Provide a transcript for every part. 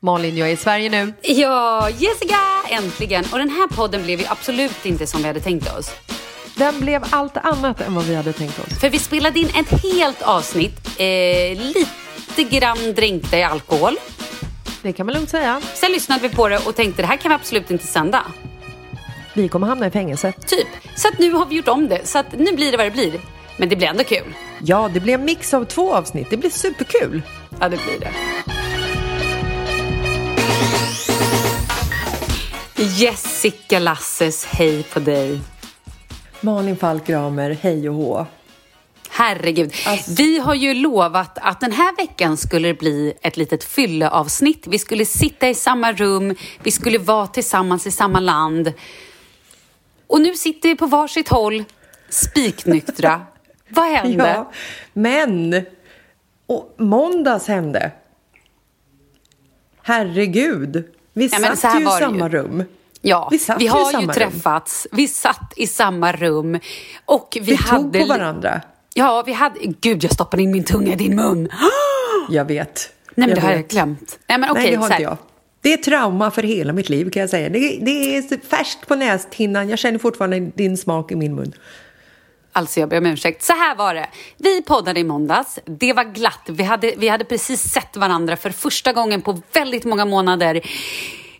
Malin, jag är i Sverige nu. Ja, Jessica! Äntligen! Och den här podden blev ju absolut inte som vi hade tänkt oss. Den blev allt annat än vad vi hade tänkt oss. För vi spelade in ett helt avsnitt, eh, lite grann dränkta i alkohol. Det kan man lugnt säga. Sen lyssnade vi på det och tänkte det här kan vi absolut inte sända. Vi kommer hamna i fängelse. Typ. Så att nu har vi gjort om det. Så att nu blir det vad det blir. Men det blir ändå kul. Ja, det blir en mix av två avsnitt. Det blir superkul. Ja, det blir det. Jessica Lasses, hej på dig. Malin Falk Gramer, hej och hå. Herregud. Alltså. Vi har ju lovat att den här veckan skulle det bli ett litet fylleavsnitt. Vi skulle sitta i samma rum, vi skulle vara tillsammans i samma land. Och nu sitter vi på varsitt håll, spiknyktra. Vad hände? Ja, men och måndags hände. Herregud. Vi ja, satt ju i samma ju. rum. Ja, vi, vi har ju träffats. Rum. Vi satt i samma rum. Och vi, vi hade... tog på varandra. Ja, vi hade... Gud, jag stoppade in min tunga i din mun. Jag vet. Nej, men jag det har jag glömt. Nej, men okej. Nej, det har inte jag. Det är trauma för hela mitt liv kan jag säga. Det, det är färskt på näshinnan. Jag känner fortfarande din smak i min mun. Alltså jag ber om ursäkt. Så här var det. Vi poddade i måndags. Det var glatt. Vi hade, vi hade precis sett varandra för första gången på väldigt många månader.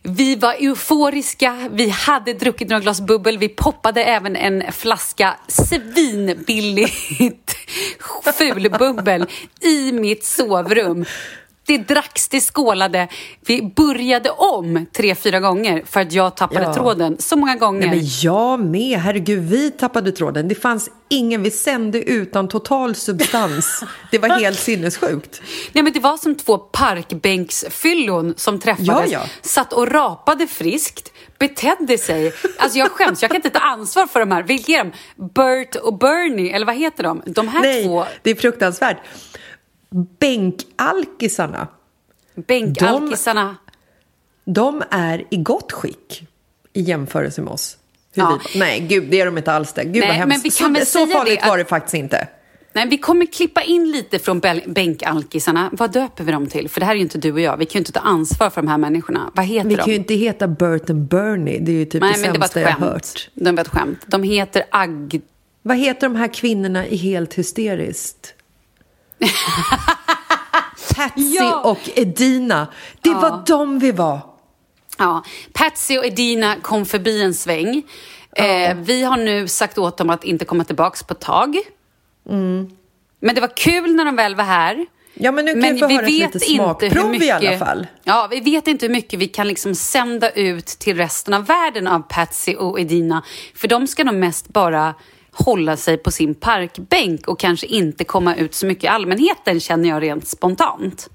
Vi var euforiska, vi hade druckit några glas bubbel, vi poppade även en flaska svinbilligt fulbubbel i mitt sovrum. Det dracks, det skålade. Vi började om tre, fyra gånger för att jag tappade ja. tråden så många gånger. Nej, men jag med. Herregud, vi tappade tråden. Det fanns ingen, vi sände utan total substans. Det var helt sinnessjukt. Nej, men det var som två parkbänksfyllon som träffades, ja, ja. satt och rapade friskt betedde sig. Alltså jag skäms, jag kan inte ta ansvar för de här. Vilka är de? Bert och Bernie, eller vad heter de? De här Nej, två... det är fruktansvärt bänkalkisarna. Bänkalkisarna. De, de, är i gott skick i jämförelse med oss. Ja. Vi, nej, gud, det är de inte alls det. Gud nej, vad hemskt. så, så farligt det, var det faktiskt inte. Nej, vi kommer klippa in lite från bänkalkisarna. Vad döper vi dem till? För det här är ju inte du och jag. Vi kan ju inte ta ansvar för de här människorna. Vad heter vi de? Vi kan ju inte heta Bert and Bernie. Det är ju typ Nej, det sämsta jag har hört. Det var ett skämt. De heter Agg... Vad heter de här kvinnorna i Helt hysteriskt? Patsy ja. och Edina. Det ja. var de vi var. Ja, Patsy och Edina kom förbi en sväng. Ja. Eh, vi har nu sagt åt dem att inte komma tillbaka på ett tag. Mm. Men det var kul när de väl var här. Ja, men nu kan men vi få höra ett litet smakprov mycket, i alla fall. Ja, vi vet inte hur mycket vi kan liksom sända ut till resten av världen av Patsy och Edina. För de ska nog mest bara hålla sig på sin parkbänk och kanske inte komma ut så mycket i allmänheten känner jag rent spontant.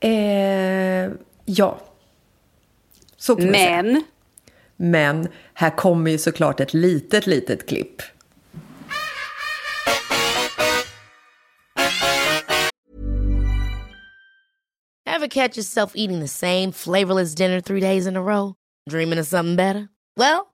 Eh, ja. Så kan Men. Säga. Men här kommer ju såklart ett litet, litet klipp. Have catch yourself eating the same flavorless dinner three days in a row? Dreaming of something better? Well,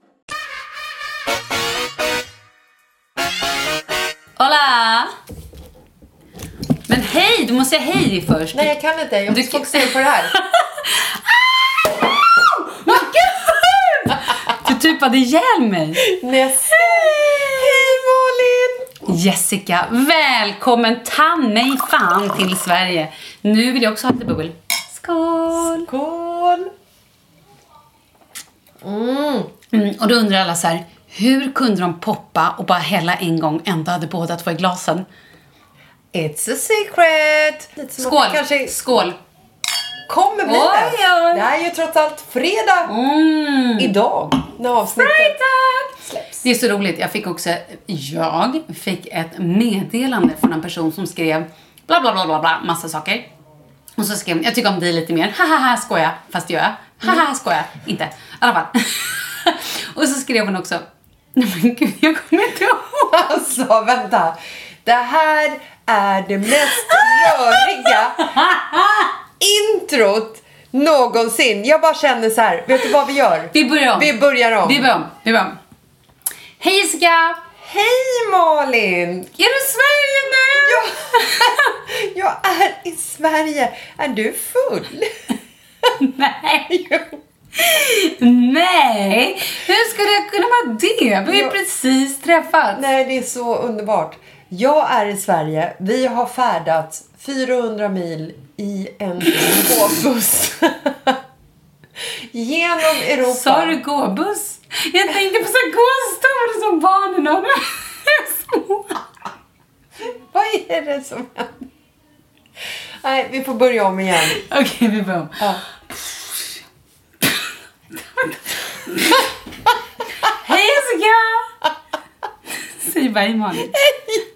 Hola! Men hej, du måste säga hej först. Nej, jag kan inte. Jag måste fokusera på det här. Gud! Du typade ihjäl mig. Nästan. Hej Malin! Jessica, välkommen ta mig fan till Sverige. Nu vill jag också ha lite bubbel. Skål! Skål! Mm. Mm, och då undrar alla så här, hur kunde de poppa och bara hälla en gång, ändå hade båda två i glasen? It's a secret! Skål! Kanske... Skål! Kommer bli det. Det här är ju trots allt fredag mm. idag när avsnittet fredag. släpps. Det är så roligt. Jag fick också, jag fick ett meddelande från en person som skrev bla bla bla bla, bla massa saker. Och så skrev jag tycker om dig lite mer, haha skoja, fast det gör jag. Haha skoja, inte. I alla fall. och så skrev hon också, Nej men gud, jag kommer inte ihåg. Alltså, vänta. Det här är det mest röriga introt någonsin. Jag bara känner så här, vet du vad vi gör? Vi börjar om. Vi börjar om. Vi börjar om. Vi börjar om. Hej Jessica! Hej Malin! Är du i Sverige nu? Ja, jag är i Sverige. Är du full? Nej. Nej, hur skulle jag kunna vara det? Vi har ju precis träffats. Nej, det är så underbart. Jag är i Sverige. Vi har färdats 400 mil i en gåbuss. Genom Europa. Sa du gåbuss? Jag tänkte på så gåstol som barnen har. Vad är det som händer? Nej, vi får börja om igen. Okej, okay, vi börjar om. Ja. Hej Jessica! Säg bara hej Malin. Hej!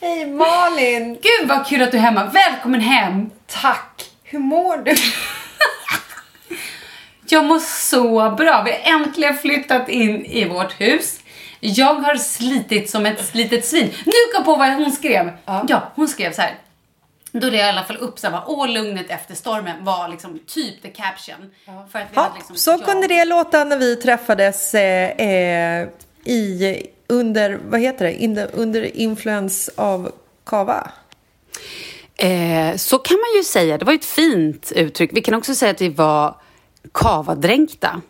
Hej Malin! Gud vad kul att du är hemma. Välkommen hem. Tack. Hur mår du? Jag mår så bra. Vi har äntligen flyttat in i vårt hus. Jag har slitit som ett litet svin. Nu kom på vad hon skrev. Ja, ja hon skrev så här. Då det i alla fall upp så här, åh lugnet efter stormen var liksom typ the caption. Ja. För att vi ja, hade liksom, så ja. kunde det låta när vi träffades eh, eh, i, under, vad heter det, In, under influens av kava. Eh, så kan man ju säga, det var ett fint uttryck. Vi kan också säga att vi var kavadränkta.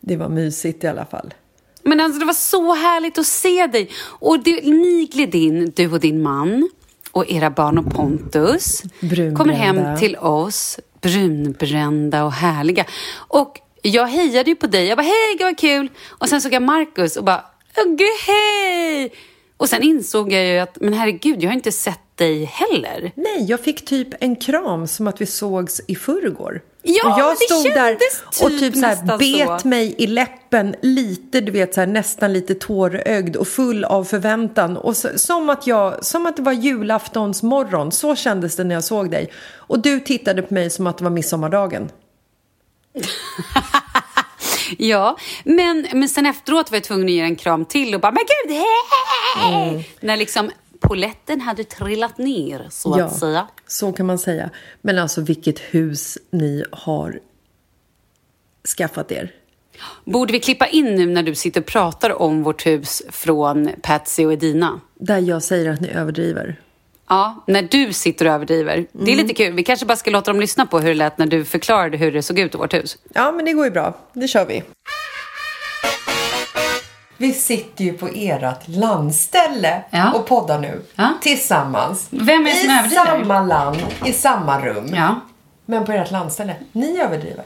Det var mysigt i alla fall. Men alltså, det var så härligt att se dig. Och det, ni gled in, du och din man och era barn och Pontus. Brunbrända. Kommer hem till oss, brunbrända och härliga. Och jag hejade ju på dig. Jag bara, hej, gud vad kul. Och sen såg jag Markus och bara, gud, hej. Och sen insåg jag ju att, men herregud, jag har inte sett dig heller. Nej, jag fick typ en kram som att vi sågs i förrgår. Ja, och jag det stod där kändes och typ typ så här bet så. mig i läppen lite, du vet så här, nästan lite tårögd och full av förväntan. Och så, som, att jag, som att det var julaftons morgon. Så kändes det när jag såg dig. Och du tittade på mig som att det var midsommardagen. Ja, men, men sen efteråt var jag tvungen att ge en kram till och bara, men gud, hej! Mm. När liksom poletten hade trillat ner, så att säga. så kan man säga. Men alltså vilket hus ni har skaffat er. Borde vi klippa in nu när du sitter och pratar om vårt hus från Patsy och Edina? Där jag säger att ni överdriver. Ja, när du sitter och överdriver. Det är Mm. lite kul. Vi kanske bara ska låta dem lyssna på hur det lät när du förklarade hur det såg ut i vårt hus. Ja, men det går ju bra. Det kör vi. Vi sitter ju på ert landställe Ja. och poddar nu. Ja. Tillsammans. Vem är det som I överdriver? samma land, i samma rum. Ja. Men på ert landställe. Ni överdriver.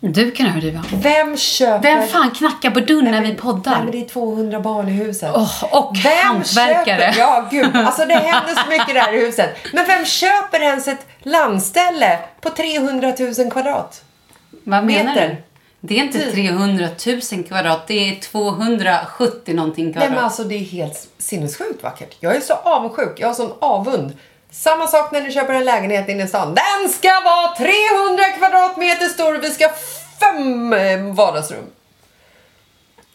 Du kan överdriva. Vem köper... Vem fan knackar på dörren när vi Nej, poddar? men det är 200 barn i huset. Åh, och vem hantverkare. Köper, ja, gud. Alltså det händer så mycket där i huset. Men vem köper ens ett landställe på 300 000 kvadrat? Vad menar meter. du? Det är inte 300 000 kvadrat, det är 270 någonting Nej kvadrat. men alltså det är helt sinnessjukt vackert. Jag är så avundsjuk. Jag har sån avund. Samma sak när ni köper en lägenhet inne i stan. Den ska vara 300 kvadratmeter stor vi ska ha fem eh, vardagsrum.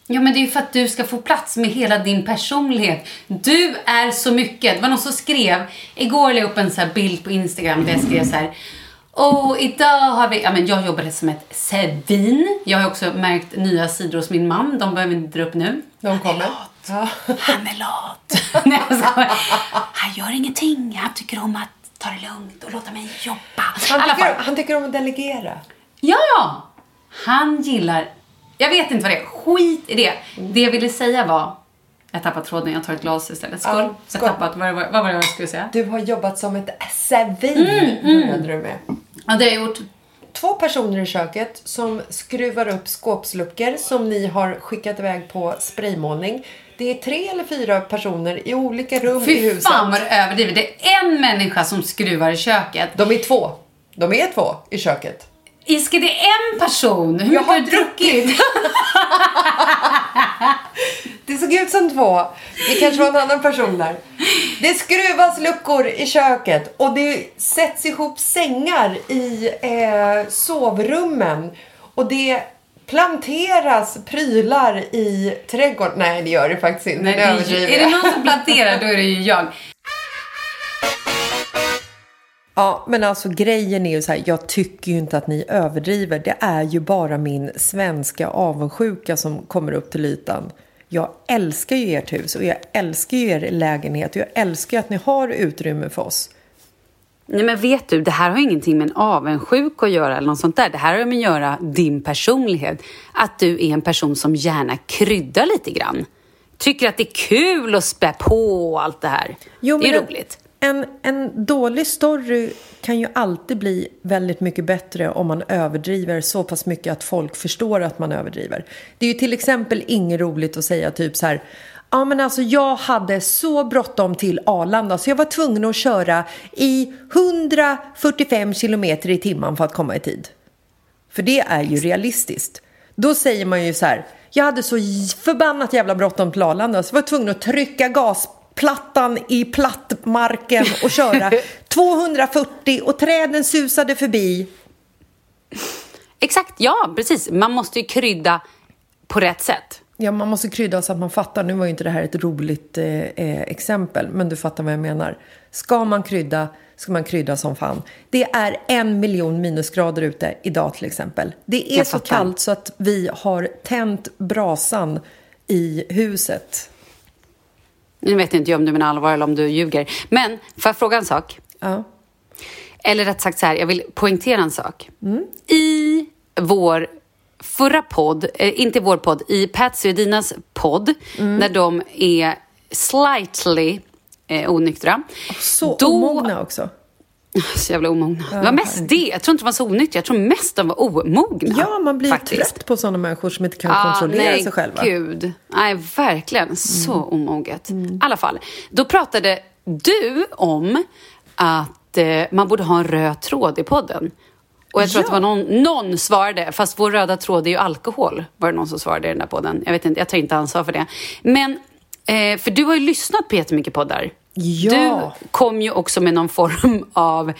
Ja, men det är ju för att du ska få plats med hela din personlighet. Du är så mycket. Det var någon som skrev, igår la jag upp en så här bild på Instagram där jag skrev så här. Och idag har vi, ja men jag jobbade som ett svin. Jag har också märkt nya sidor hos min man. De behöver vi inte dra upp nu. De kommer. Ja. Han är lat. Nej, jag. Han gör ingenting. Han tycker om att ta det lugnt och låta mig jobba. Han, tycker, fall. han tycker om att delegera. Ja! Han gillar... Jag vet inte vad det är. Skit i det. Det jag ville säga var... Jag tappade tråden, jag tar ett glas istället. Skål. Ja, skål. Jag tappat, vad, vad, vad var det jag skulle säga? Du har jobbat som ett svin, började du med. Ja, det har jag gjort. Två personer i köket som skruvar upp skåpsluckor som ni har skickat iväg på spraymålning. Det är tre eller fyra personer i olika rum i Fy huset. fan vad du överdriver. Det är en människa som skruvar i köket. De är två. De är två i köket. Iske, det är en person. Hur Jag mycket har du druckit? Det såg ut som två. Det kanske var en annan person där. Det skruvas luckor i köket och det sätts ihop sängar i eh, sovrummen. Och det planteras prylar i trädgården. Nej, det gör det faktiskt inte. Nej, det är, det någon som planterar, då är det ju jag. Ja, men alltså grejen är ju så här, jag tycker ju inte att ni överdriver. Det är ju bara min svenska avundsjuka som kommer upp till ytan. Jag älskar ju ert hus och jag älskar ju er lägenhet och jag älskar ju att ni har utrymme för oss. Nej men vet du, det här har ingenting med en avundsjuk att göra eller något sånt där. Det här har med att göra din personlighet. Att du är en person som gärna kryddar lite grann. Tycker att det är kul att spä på allt det här. Jo, det är roligt. En, en dålig story kan ju alltid bli väldigt mycket bättre om man överdriver så pass mycket att folk förstår att man överdriver. Det är ju till exempel inget roligt att säga typ så här Ja men alltså jag hade så bråttom till Arlanda så jag var tvungen att köra i 145 kilometer i timmen för att komma i tid. För det är ju realistiskt. Då säger man ju så här. Jag hade så förbannat jävla bråttom till Arlanda så jag var tvungen att trycka gasplattan i plattmarken och köra 240 och träden susade förbi. Exakt, ja precis. Man måste ju krydda på rätt sätt. Ja, man måste krydda så att man fattar. Nu var ju inte det här ett roligt eh, eh, exempel, men du fattar vad jag menar. Ska man krydda, ska man krydda som fan. Det är en miljon minusgrader ute idag till exempel. Det är så kallt så att vi har tänt brasan i huset. Nu vet inte jag om du menar allvar eller om du ljuger. Men, får jag fråga en sak? Ja. Eller rätt sagt så här, jag vill poängtera en sak. I vår förra podd, eh, inte vår podd, i Patsy och Dinas podd, Mm. när de är slightly eh, onyktra. Så Då- omogna också. Så jävla omogna. det var mest det. Jag tror inte de var så onyktra. Jag tror mest de var omogna. Ja, man blir faktiskt. trött på sådana människor som inte kan Ah, kontrollera nej, sig själva. gud. Nej, verkligen. Så Mm. omoget. I alla fall, då pratade du om att eh, man borde ha en röd tråd i podden. Och jag tror att det var någon, någon svarade, fast vår röda tråd är ju alkohol, var det någon som svarade i den där podden. Jag vet inte, jag tar inte ansvar för det. Men, eh, för du har ju lyssnat på jättemycket poddar. Ja. Du kom ju också med någon form av,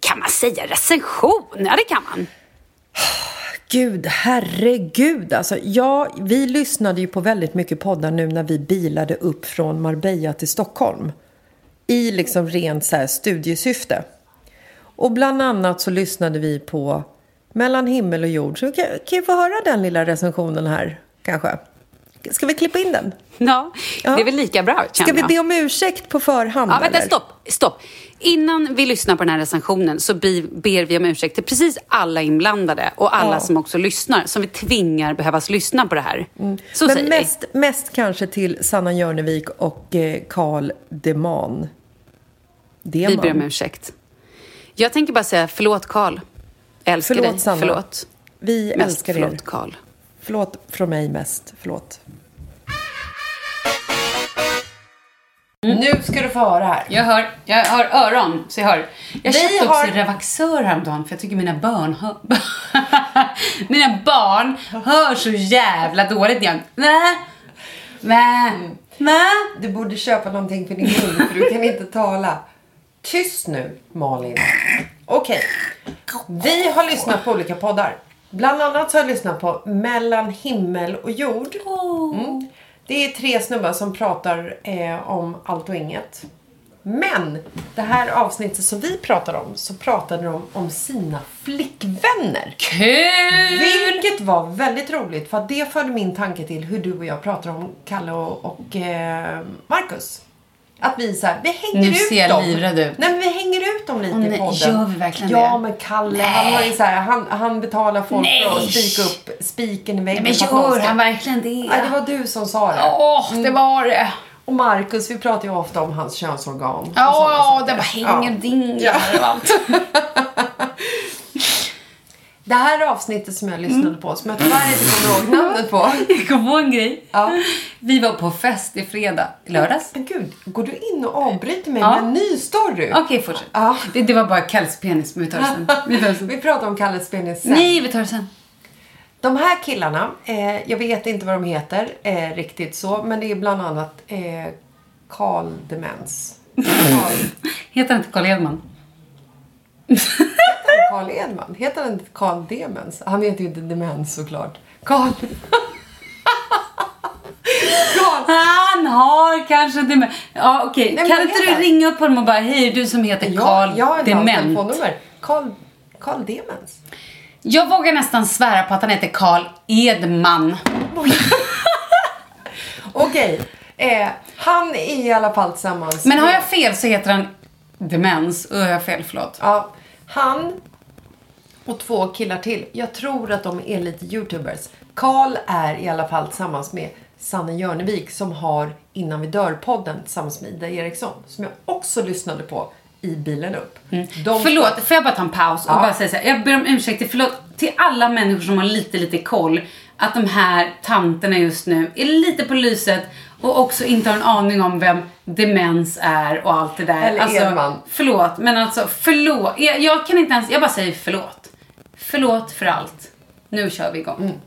kan man säga recension? Ja, det kan man. Gud, herregud. Alltså, ja, vi lyssnade ju på väldigt mycket poddar nu när vi bilade upp från Marbella till Stockholm. I liksom rent så här studiesyfte. Och bland annat så lyssnade vi på Mellan himmel och jord. Så kan, kan jag få höra den lilla recensionen här, kanske? Ska vi klippa in den? Ja, det är väl lika bra, Ska vi be om ursäkt på förhand? Ja, vänta, eller? stopp, stopp. Innan vi lyssnar på den här recensionen så ber vi om ursäkt till precis alla inblandade och alla Ja. som också lyssnar, som vi tvingar behövas lyssna på det här. Så Men säger mest, mest kanske till Sanna Jörnevik och eh, Carl Deman. vi. Vi ber om Deman. ursäkt. Jag tänker bara säga förlåt Karl. Älskar Förlåt, dig. Sanna. Förlåt. Vi Mest älskar er. förlåt Karl. Förlåt från mig mest. Förlåt. Nu ska du få höra här. Jag hör, jag har öron, så jag hör. Jag Vi köpte också har- Revaxör häromdagen för jag tycker mina barn hör... mina barn hör så jävla dåligt igen. Nä? Nä? Nä? Du borde köpa någonting för din mun för du kan inte tala. Tyst nu, Malin. Okej. Vi har lyssnat på olika poddar. Bland annat så har jag lyssnat på Mellan himmel och jord. Mm. Det är tre snubbar som pratar eh, om allt och inget. Men det här avsnittet som vi pratar om så pratade de om sina flickvänner. Kul! Vilket var väldigt roligt för det förde min tanke till hur du och jag pratar om Kalle och, och eh, Marcus. Att vi så här, vi hänger Nu ut ser dem. livrädd ut. Nej men vi hänger ut dem lite Åh, i nej, podden. gör vi verkligen ja, det? men Kalle han har ju så här, han, han betalar folk för att Nej. spika upp spiken i väggen. Men för att någon gör ska- han verkligen det? Nej, det var du som sa det. Åh, det var det. Och Marcus, vi pratar ju ofta om hans könsorgan. och sådana Ja, saker. det var hänger Ja. dinglar och allt. Det här avsnittet som jag lyssnade på, som jag tyvärr inte kommer ihåg namnet på. Jag kom på en grej. Ja. Vi var på fest i fredag. Lördags? Men gud, går du in och avbryter mig Ja. med en ny story? Okej, fortsätt. Ja. Det, det var bara Kalles penis, men vi tar det sen. Vi tar det sen. Vi pratar om Kalles penis sen. Nej, vi tar det sen. De här killarna, eh, jag vet inte vad de heter eh, riktigt så, men det är bland annat eh, Carl Demens. Carl, Heter han inte Carl Edman? Carl Edman. Heter han inte Carl Demens? Han heter ju inte Demens såklart. Carl... Han har kanske dement. Ja, okej. men Kan inte heter du ringa upp honom och bara, hej, du som heter Ja, Carl jag har Dement. telefonnummer. Carl, Carl Demens. Jag vågar nästan svära på att han heter Carl Edman. Okej. Eh, han är i alla fall tillsammans Men har jag fel så heter han Demens. Och har jag fel, förlåt. Ja, han och två killar till. Jag tror att de är lite youtubers. Karl är i alla fall tillsammans med Sanne Jörnevik som har Innan vi dör-podden tillsammans med Ida Eriksson. Som jag också lyssnade på i bilen upp. De Förlåt, får jag bara ta en paus och Ja. bara säga så här. Jag ber om ursäkt förlåt, till alla människor som har lite, lite koll. Att de här tanterna just nu är lite på lyset och också inte har en aning om vem demens är och allt det där. Eller alltså, Edman. Förlåt, men alltså förlåt. Jag, jag kan inte ens, jag bara säger förlåt. Förlåt för allt. Nu kör vi igång. Mm.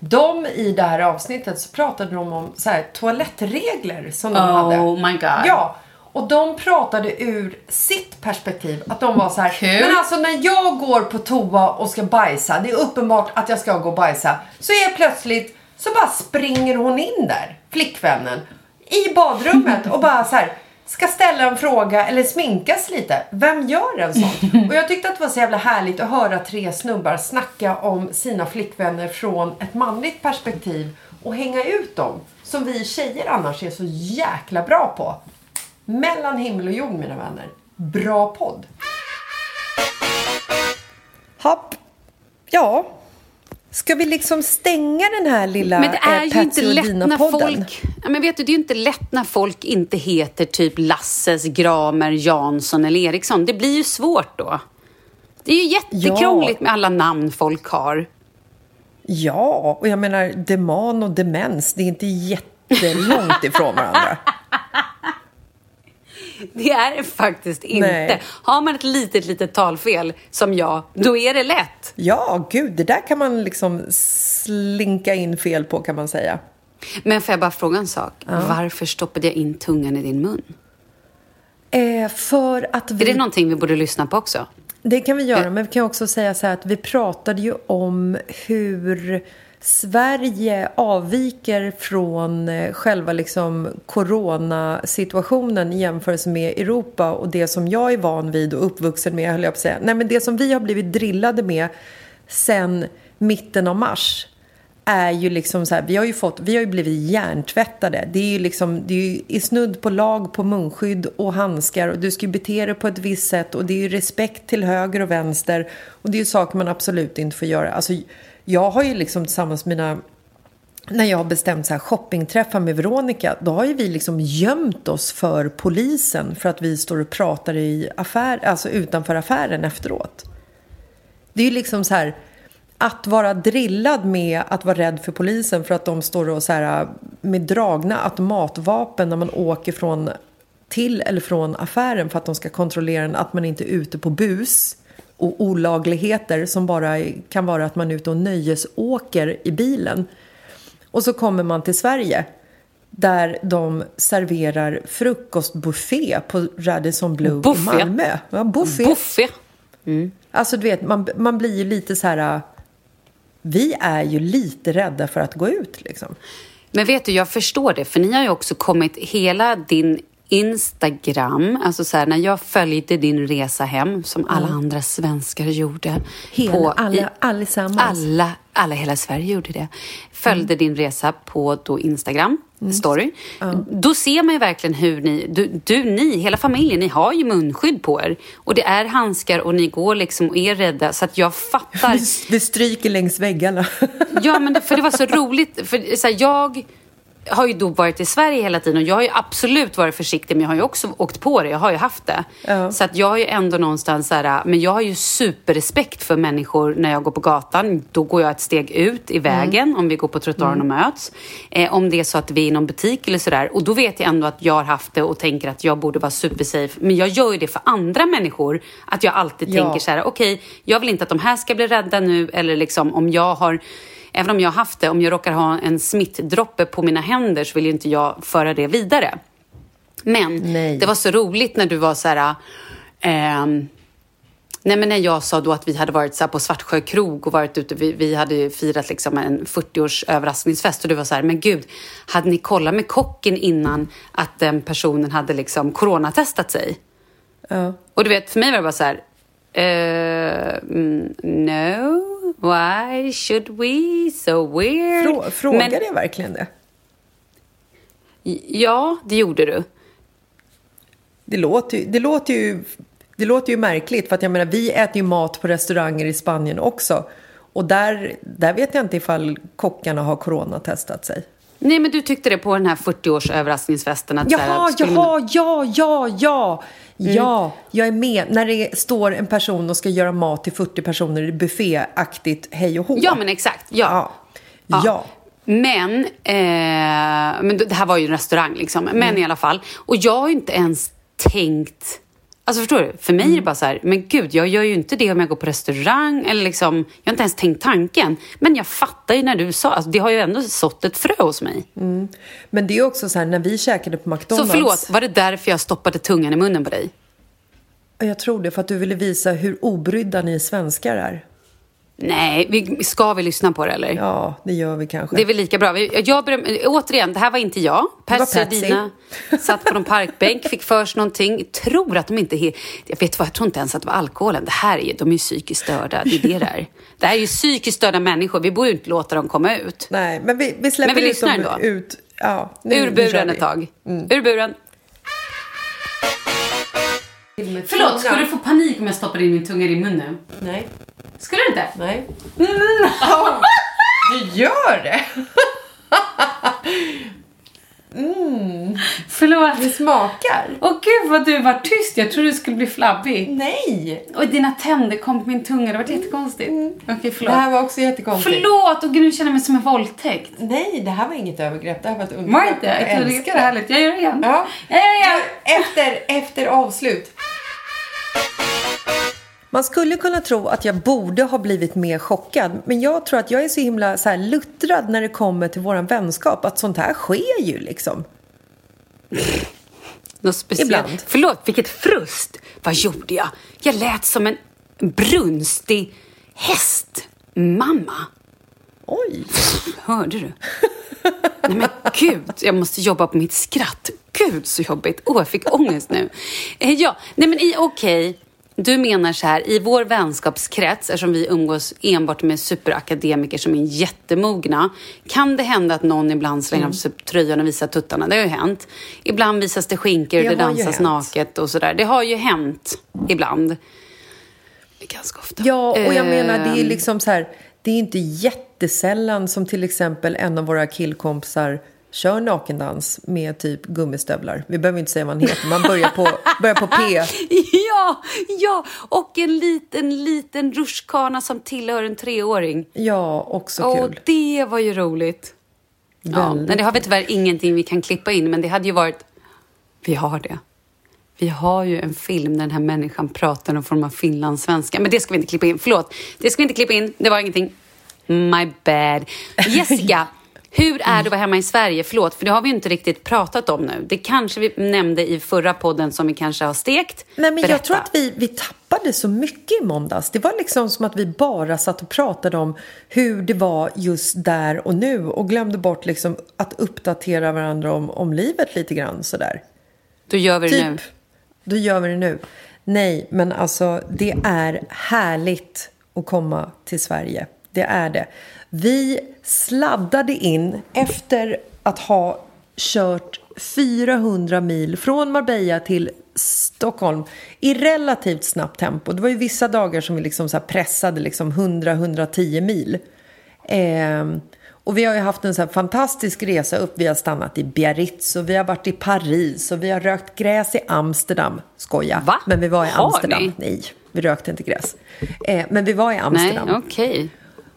De i det här avsnittet så pratade de om så här, toalettregler som de hade. Oh my god. Ja, och de pratade ur sitt perspektiv. Att de var så här, Kul. men alltså när jag går på toa och ska bajsa, det är uppenbart att jag ska gå och bajsa. Så är plötsligt så bara springer hon in där, flickvännen, i badrummet och bara så här ska ställa en fråga eller sminkas lite. Vem gör en sån? Och jag tyckte att det var så jävla härligt att höra tre snubbar snacka om sina flickvänner från ett manligt perspektiv och hänga ut dem. Som vi tjejer annars är så jäkla bra på. Mellan himmel och jord mina vänner. Bra podd. Hopp. Ja. Ska vi liksom stänga den här lilla Men det är eh, ju inte lätt när folk... Ja, men vet du, det är ju inte lätt när folk inte heter typ Lasses, Gramer, Jansson eller Eriksson. Det blir ju svårt då. Det är ju jättekrångligt Ja. med alla namn folk har. Ja, och jag menar deman och demens, det är inte jättelångt ifrån varandra. Det är det faktiskt inte. Nej. Har man ett litet, litet talfel som jag, då är det lätt. Ja, gud, det där kan man liksom slinka in fel på kan man säga. Men får jag bara fråga en sak? Varför stoppade jag in tungan i din mun? Eh, för att vi... Är det någonting vi borde lyssna på också? Det kan vi göra, men vi kan också säga så här att vi pratade ju om hur Sverige avviker från eh, själva liksom coronasituationen i jämförelse med Europa och det som jag är van vid och uppvuxen med, höll jag på att säga. Nej, men det som vi har blivit drillade med sen mitten av mars är ju liksom så här, vi har ju fått, vi har ju blivit hjärntvättade. Det är ju liksom, det är ju i snudd på lag på munskydd och handskar och du ska ju bete dig på ett visst sätt och det är ju respekt till höger och vänster och det är ju saker man absolut inte får göra. Alltså, jag har ju liksom tillsammans med mina när jag har bestämt så här shoppingträffar med Veronica, då har ju vi liksom gömt oss för polisen för att vi står och pratar i affär, alltså utanför affären efteråt. Det är ju liksom så här att vara drillad med att vara rädd för polisen för att de står och så här med dragna automatvapen när man åker från till eller från affären för att de ska kontrollera en, att man inte är ute på bus och olagligheter som bara kan vara att man är ute och nöjesåker i bilen. Och så kommer man till Sverige där de serverar frukostbuffé på Radisson Blue Buffé? i Malmö. Ja, buffé. Buffé. Alltså du vet, man, man blir ju lite så här... Vi är ju lite rädda för att gå ut liksom. Men vet du, jag förstår det, för ni har ju också kommit hela din Instagram, alltså så här, när jag följde din resa hem, som alla andra svenskar gjorde. Hela, på- alla, i- allesammans. alla, alla hela Sverige gjorde det. Följde din resa på då Instagram, story. Då ser man ju verkligen hur ni, du, du, ni, hela familjen, ni har ju munskydd på er. Och det är handskar och ni går liksom och är rädda. Så att jag fattar. Vi, vi stryker längs väggarna. Ja, men det, för det var så roligt. För så här, jag har ju då varit i Sverige hela tiden och jag har ju absolut varit försiktig men jag har ju också åkt på det. Jag har ju haft det. Ja. Så att jag har ju ändå någonstans så här, men jag har ju superrespekt för människor när jag går på gatan. Då går jag ett steg ut i vägen om vi går på trottoaren och möts. Eh, om det är så att vi är i någon butik eller sådär. Och då vet jag ändå att jag har haft det och tänker att jag borde vara supersafe. Men jag gör ju det för andra människor. Att jag alltid Ja. tänker så här, okej, jag vill inte att de här ska bli rädda nu. Eller liksom om jag har Även om jag haft det, om jag råkar ha en smittdroppe på mina händer så vill ju inte jag föra det vidare. Men Nej. det var så roligt när du var så här... ehm, nej men när jag sa då att vi hade varit så här på Svartsjö krog och varit ute, vi, vi hade firat liksom en 40-års överraskningsfest och du var så här, men gud, hade ni kollat med kocken innan att den personen hade liksom coronatestat sig? Ja. Och du vet, för mig var det bara så här... eh, mm, no, why should we? So weird. Frå, frågar Men- jag verkligen det? Ja, det gjorde du. Det låter, ju, det, låter ju, det låter ju märkligt för att jag menar vi äter ju mat på restauranger i Spanien också. Och där, där vet jag inte ifall kockarna har coronatestat sig. Nej, men du tyckte det på den här 40-års överraskningsfesten. Att så här, Jaha, jaha, ja, ja, ja. Mm. Ja, jag är med. När det står en person och ska göra mat till 40 personer i bufféaktigt hej och hå. Ja, men exakt. Ja. Ja. ja. Men, eh, men det här var ju en restaurang liksom. Men i alla fall. Och jag har ju inte ens tänkt... Alltså förstår du? För mig är det bara så här, men gud, jag gör ju inte det om jag går på restaurang. Eller liksom, jag har inte ens tänkt tanken. Men jag fattar ju när du sa, alltså, det har ju ändå sått ett frö hos mig. Men det är också så här, när vi käkade på Så McDonalds. förlåt, var det därför jag stoppade tungan i munnen på dig? Jag tror det, för att du ville visa hur obrydda ni svenskar är. Nej, vi, ska vi lyssna på det eller? Ja, det gör vi kanske. Det är väl lika bra. Jag, jag, beröm- återigen, det här var inte jag. Percy och. Dina satt på någon parkbänk, fick för sig någonting. Tror att de inte... Jag vet vad, jag tror inte ens att det var alkoholen. Det här är ju, de är ju psykiskt störda. Det är det där. Det här är ju psykiskt störda människor. Vi borde ju inte låta dem komma ut. Nej, men vi, vi släpper Men vi ut dem ändå. ut. Ja, nu, Ur buren ett tag. Ur buren. Förlåt, ska du få panik om jag stoppar in min tunga i din mun nu? Nej, Skulle du inte? nej. Du gör det! Förlåt. Det smakar. Åh gud vad du var tyst. Jag trodde du skulle bli flabbig. Nej! Och dina tänder kom på min tunga. Det var jättekonstigt. Okej, Det förlåt. här var också jättekonstigt. Förlåt! Och gud, nu känner jag mig som en våldtäkt. Nej, det här var inget övergrepp. Det här var ett Var undergrepp. inte? Jag det älskar var härligt. Jag gör det igen. Ja. Jag gör det igen. Efter, efter avslut. Man skulle kunna tro att jag borde ha blivit mer chockad men jag tror att jag är så himla så här luttrad när det kommer till våran vänskap att sånt här sker ju liksom. Något speciellt. Ibland. Förlåt, vilket frust. Vad gjorde jag? Jag lät som en brunstig hästmamma. Oj! Hörde du? Nej men gud, jag måste jobba på mitt skratt. Gud så jobbigt. Åh, jag fick ångest nu. Eh, ja, nej men i- okej. Du menar så här, i vår vänskapskrets, eftersom vi umgås enbart med superakademiker som är jättemogna, kan det hända att någon ibland slänger av sig tröjan och visar tuttarna? Det har ju hänt. Ibland visas det skinkor och Det det dansas naket och sådär. Det har ju hänt ibland. Ganska ofta. Ja, och jag menar det är Ehm. liksom så här, det är inte jättesällan som till exempel en av våra killkompisar kör nakendans med typ gummistövlar. Vi behöver inte säga vad han heter, man börjar på, börjar på P. Ja, ja, och en liten, liten rutschkana som tillhör en treåring. Ja, också kul. det var ju roligt. Ja, men det har vi tyvärr ingenting vi kan klippa in, men det hade ju varit... Vi har det. Vi har ju en film där den här människan pratar någon form av finlandssvenska. Men det ska vi inte klippa in. Förlåt, det ska vi inte klippa in. Det var ingenting. My bad. Jessica, hur är det att vara hemma i Sverige? Förlåt, för det har vi inte riktigt pratat om nu. Det kanske vi nämnde i förra podden som vi kanske har stekt. Nej, men Berätta. jag tror att vi, vi tappade så mycket i måndags. Det var liksom som att vi bara satt och pratade om hur det var just där och nu och glömde bort liksom att uppdatera varandra om, om livet lite grann sådär. Då gör vi det nu. Typ, då gör vi det nu. Nej, men alltså det är härligt att komma till Sverige. Det är det. Vi sladdade in efter att ha kört 400 mil från Marbella till Stockholm i relativt snabbt tempo. Det var ju vissa dagar som vi liksom så pressade liksom 100-110 mil. Ehm, och vi har ju haft en så fantastisk resa upp. Vi har stannat i Biarritz och vi har varit i Paris och vi har rökt gräs i Amsterdam. Skoja. Va? Men vi var i Amsterdam. Nej, vi rökte inte gräs. Eh, men vi var i Nej, Amsterdam. okej.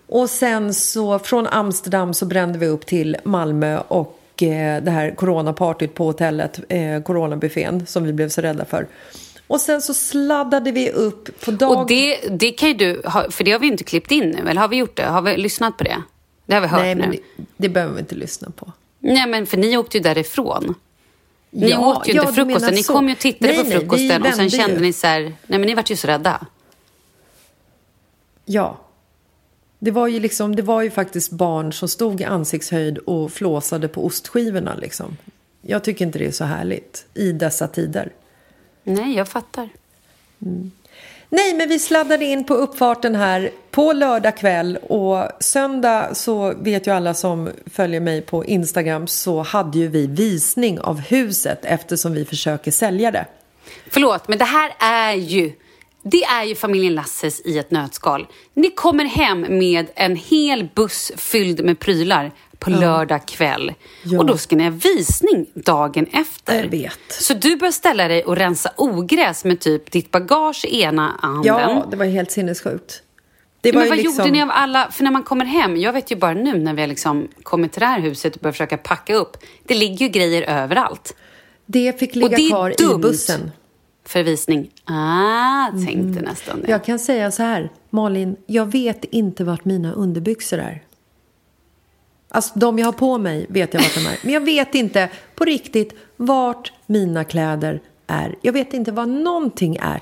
Och sen så från Amsterdam så brände vi upp till Malmö och eh, det här coronapartyt på hotellet, eh, coronabuffén som vi blev så rädda för. Och sen så sladdade vi upp på dag... Och det, det kan ju du, för det har vi inte klippt in nu, eller har vi gjort det? Har vi lyssnat på det? Det har vi hört Nej, nu. det, det behöver vi inte lyssna på. Nej, men för ni åkte ju därifrån. Ni Ja, åt ju ja, inte du frukosten. Ni kom ju och tittade Nej, på nej, frukosten och sen kände ju. ni så här, nej men ni vart ju så rädda. Ja. Det var ju liksom, det var ju faktiskt barn som stod i ansiktshöjd och flåsade på ostskivorna liksom. Jag tycker inte det är så härligt i dessa tider. Nej, jag fattar. Nej, men vi sladdade in på uppfarten här på lördag kväll och söndag så vet ju alla som följer mig på Instagram så hade ju vi visning av huset eftersom vi försöker sälja det. Förlåt, men det här är ju det är ju familjen Lasses i ett nötskal. Ni kommer hem med en hel buss fylld med prylar på lördag kväll. Ja. Och då ska ni ha visning dagen efter. Jag vet. Så du bör ställa dig och rensa ogräs med typ ditt bagage i ena handen. Ja, det var helt sinnessjukt. Det Men ju vad liksom- gjorde ni av alla, för när man kommer hem, jag vet ju bara nu när vi har liksom kommit till det här huset och börjat försöka packa upp, det ligger ju grejer överallt. Det fick Och ligga det är kvar i dumt. bussen. För visning. Ah, tänkte nästan det. Jag kan säga så här, Malin, jag vet inte vart mina underbyxor är. Alltså de jag har på mig vet jag vart de är. Men jag vet inte på riktigt vart mina kläder är. Jag vet inte vad någonting är.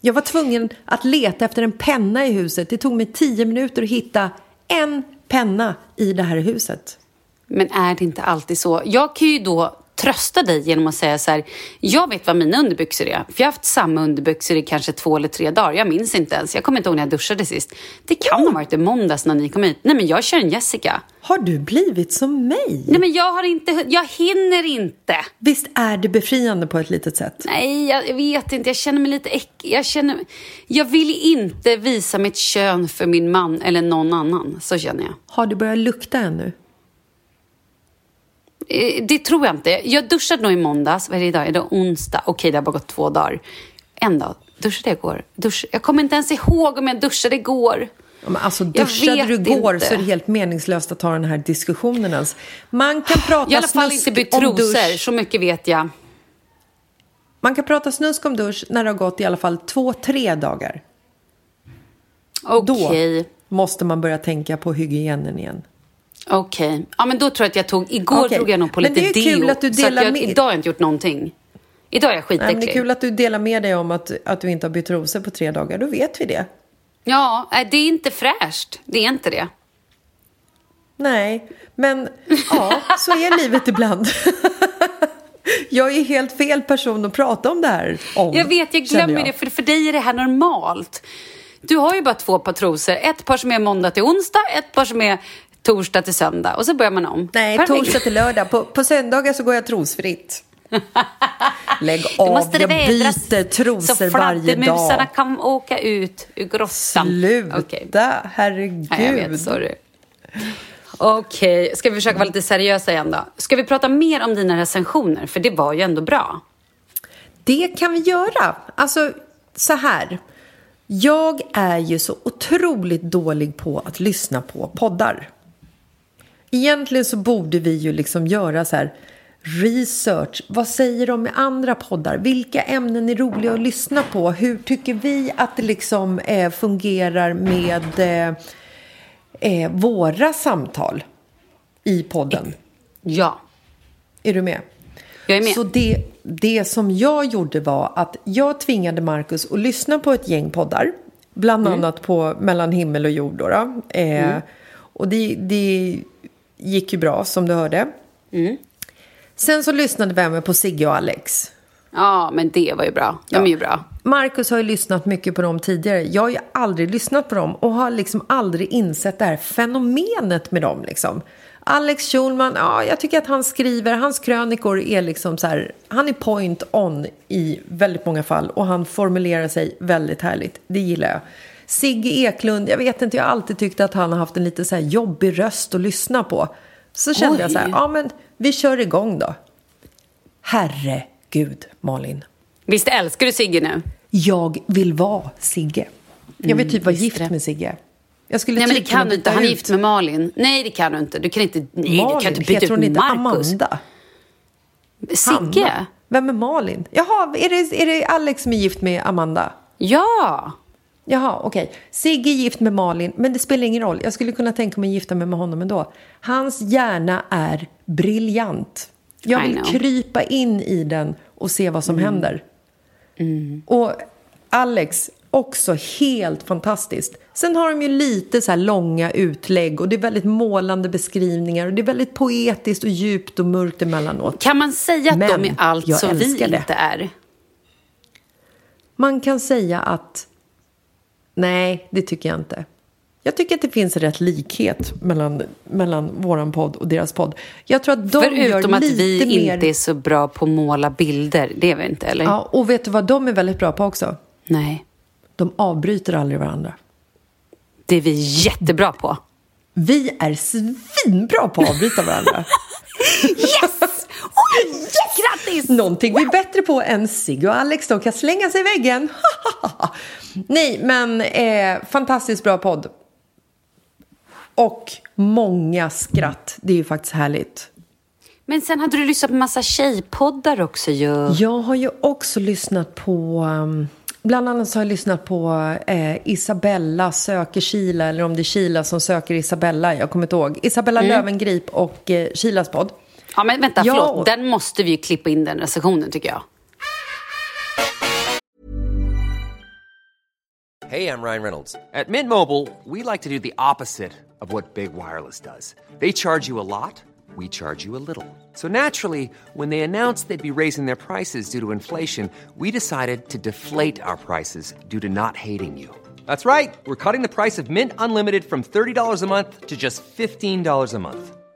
Jag var tvungen att leta efter en penna i huset. Det tog mig tio minuter att hitta en penna i det här huset. Men är det inte alltid så? Jag kan ju då trösta dig genom att säga så här, jag vet vad mina underbyxor är. För jag har haft samma underbyxor i kanske två eller tre dagar. Jag minns inte ens. Jag kommer inte ihåg när jag duschade sist. Det kan ha varit i måndags när ni kom hit. Nej, men jag kör en Jessica. Har du blivit som mig? Nej, men jag har inte, jag hinner inte. Visst är det befriande på ett litet sätt? Nej, jag vet inte. Jag känner mig lite äcklig. Jag känner, jag vill inte visa mitt kön för min man eller någon annan. Så känner jag. Har du börjat lukta ännu? Eh, Det tror jag inte. Jag duschade nog i måndags. Vad är det idag? Är det onsdag? Okej, det har bara gått två dagar. En dag. Duschade jag igår? Dusch... Jag kommer inte ens ihåg om jag duschade igår. Ja, men alltså, duschade du igår inte. så är det helt meningslöst att ta den här diskussionen ens. Man kan prata Jag har i alla fall snusk inte bytt om trosor. dusch. Så mycket vet jag. Man kan prata snusk om dusch när det har gått i alla fall två, tre dagar. Okej. Då måste man börja tänka på hygienen igen. Okej. Ja, men då tror jag att jag tog... Igår Okej. drog jag nog på Men lite det är kul deo. att du så delar jag, med- Idag har jag inte gjort någonting. Idag är jag skitäcklig. det är kul att du delar med dig om att, att du inte har bytt trosor på tre dagar. Då vet vi det. Ja, det är inte fräscht. Det är inte det. Nej, men ja, så är livet ibland. Jag är helt fel person att prata om det här om. Jag vet, jag glömmer jag. det. För, för dig är det här normalt. Du har ju bara två par trosor. Ett par som är måndag till onsdag, ett par som är torsdag till söndag. Och så börjar man om. Nej, Perfekt. torsdag till lördag. På, på söndagar så går jag trosfritt. Lägg av, jag byter trosor så varje dag. kan åka ut ur grottan. Sluta, Okej. herregud. Nej, jag vet, sorry. Okej, ska vi försöka vara lite seriösa igen då? Ska vi prata mer om dina recensioner? För det var ju ändå bra. Det kan vi göra. Alltså, så här. Jag är ju så otroligt dålig på att lyssna på poddar. Egentligen så borde vi ju liksom göra så här research. Vad säger de i andra poddar? Vilka ämnen är roliga att lyssna på? Hur tycker vi att det liksom eh, fungerar med eh, eh, våra samtal i podden? Ja, Är du med? jag är med. Så det, det som jag gjorde var att jag tvingade Marcus att lyssna på ett gäng poddar. Bland Mm. annat på Mellan himmel och jord. Då, då. Eh, Och det, det gick ju bra som du hörde. Mm. Sen så lyssnade vi även på Sigge och Alex. Ja, men det var ju bra. De är ju bra. Marcus har ju lyssnat mycket på dem tidigare. Jag har ju aldrig lyssnat på dem och har liksom aldrig insett det här fenomenet med dem. Liksom. Alex Schulman, ja, jag tycker att han skriver, hans krönikor är liksom så här, han är point on i väldigt många fall och han formulerar sig väldigt härligt. Det gillar jag. Sigge Eklund, jag vet inte, jag har alltid tyckt att han har haft en lite så här jobbig röst att lyssna på. Så kände Oj. jag så här, ja men vi kör igång då. Herregud, Malin. Visst älskar du Sigge nu? Jag vill vara Sigge. Jag vill typ vara gift det. med Sigge. Jag skulle Nej, men det typ kan du inte. Han är ut gift med Malin. Nej, det kan du inte. Du kan inte, nej, du Malin. kan inte byta Heter hon ut inte Marcus. Amanda? Sigge? Hanna? Vem är Malin? Jaha, är det, är det Alex som är gift med Amanda? Ja! Jaha, okej. Sigge är gift med Malin, men det spelar ingen roll. Jag skulle kunna tänka mig att gifta mig med honom ändå. Hans hjärna är briljant. Jag vill. Mm. krypa in i den och se vad som händer. Och Alex, också helt fantastiskt. Sen har de ju lite så här långa utlägg och det är väldigt målande beskrivningar och det är väldigt poetiskt och djupt och mörkt emellanåt. Kan man säga att Men de är allt som vi det. inte är? Man kan säga att nej, det tycker jag inte. Jag tycker att det finns rätt likhet mellan, mellan våran podd och deras podd. Jag tror att de Förutom gör att lite vi mer... inte är så bra på att måla bilder. Det är vi inte, eller? Ja, och vet du vad de är väldigt bra på också? Nej. De avbryter aldrig varandra. Det är vi jättebra på. Vi är svinbra på att avbryta varandra. Yes! Oj, yes! Grattis! Någonting vi är bättre på än Sigge och Alex. De kan slänga sig i väggen. Nej, men eh, fantastiskt bra podd. Och många skratt. Det är ju faktiskt härligt. Men sen hade du lyssnat på massa tjejpoddar också ju. Jag har ju också lyssnat på... um, Bland annat så har jag lyssnat på eh, Isabella söker Kila eller om det är Kila som söker Isabella. Jag kommer inte ihåg. Isabella Löwengrip och eh, Kilas podd. Ja, men vänta, Ja. förlåt. Den måste vi ju klippa in den recensionen tycker jag. Hey, I'm Ryan Reynolds. At Mint Mobile, we like to do the opposite of what Big Wireless does. They charge you a lot, we charge you a little. So naturally, when they announced they'd be raising their prices due to inflation, we decided to deflate our prices due to not hating you. That's right. We're cutting the price of Mint Unlimited from $30 a month to just $15 a month.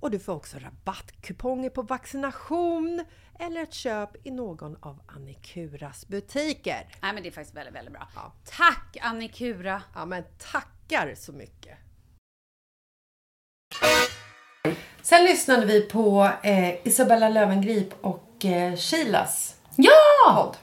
och du får också rabattkuponger på vaccination eller ett köp i någon av Annikuras butiker. Nej men det är faktiskt väldigt, väldigt bra. Ja. Tack Annikura! Ja, men tackar så mycket! Sen lyssnade vi på eh, Isabella Löwengrip och eh, Shilas Ja! podd.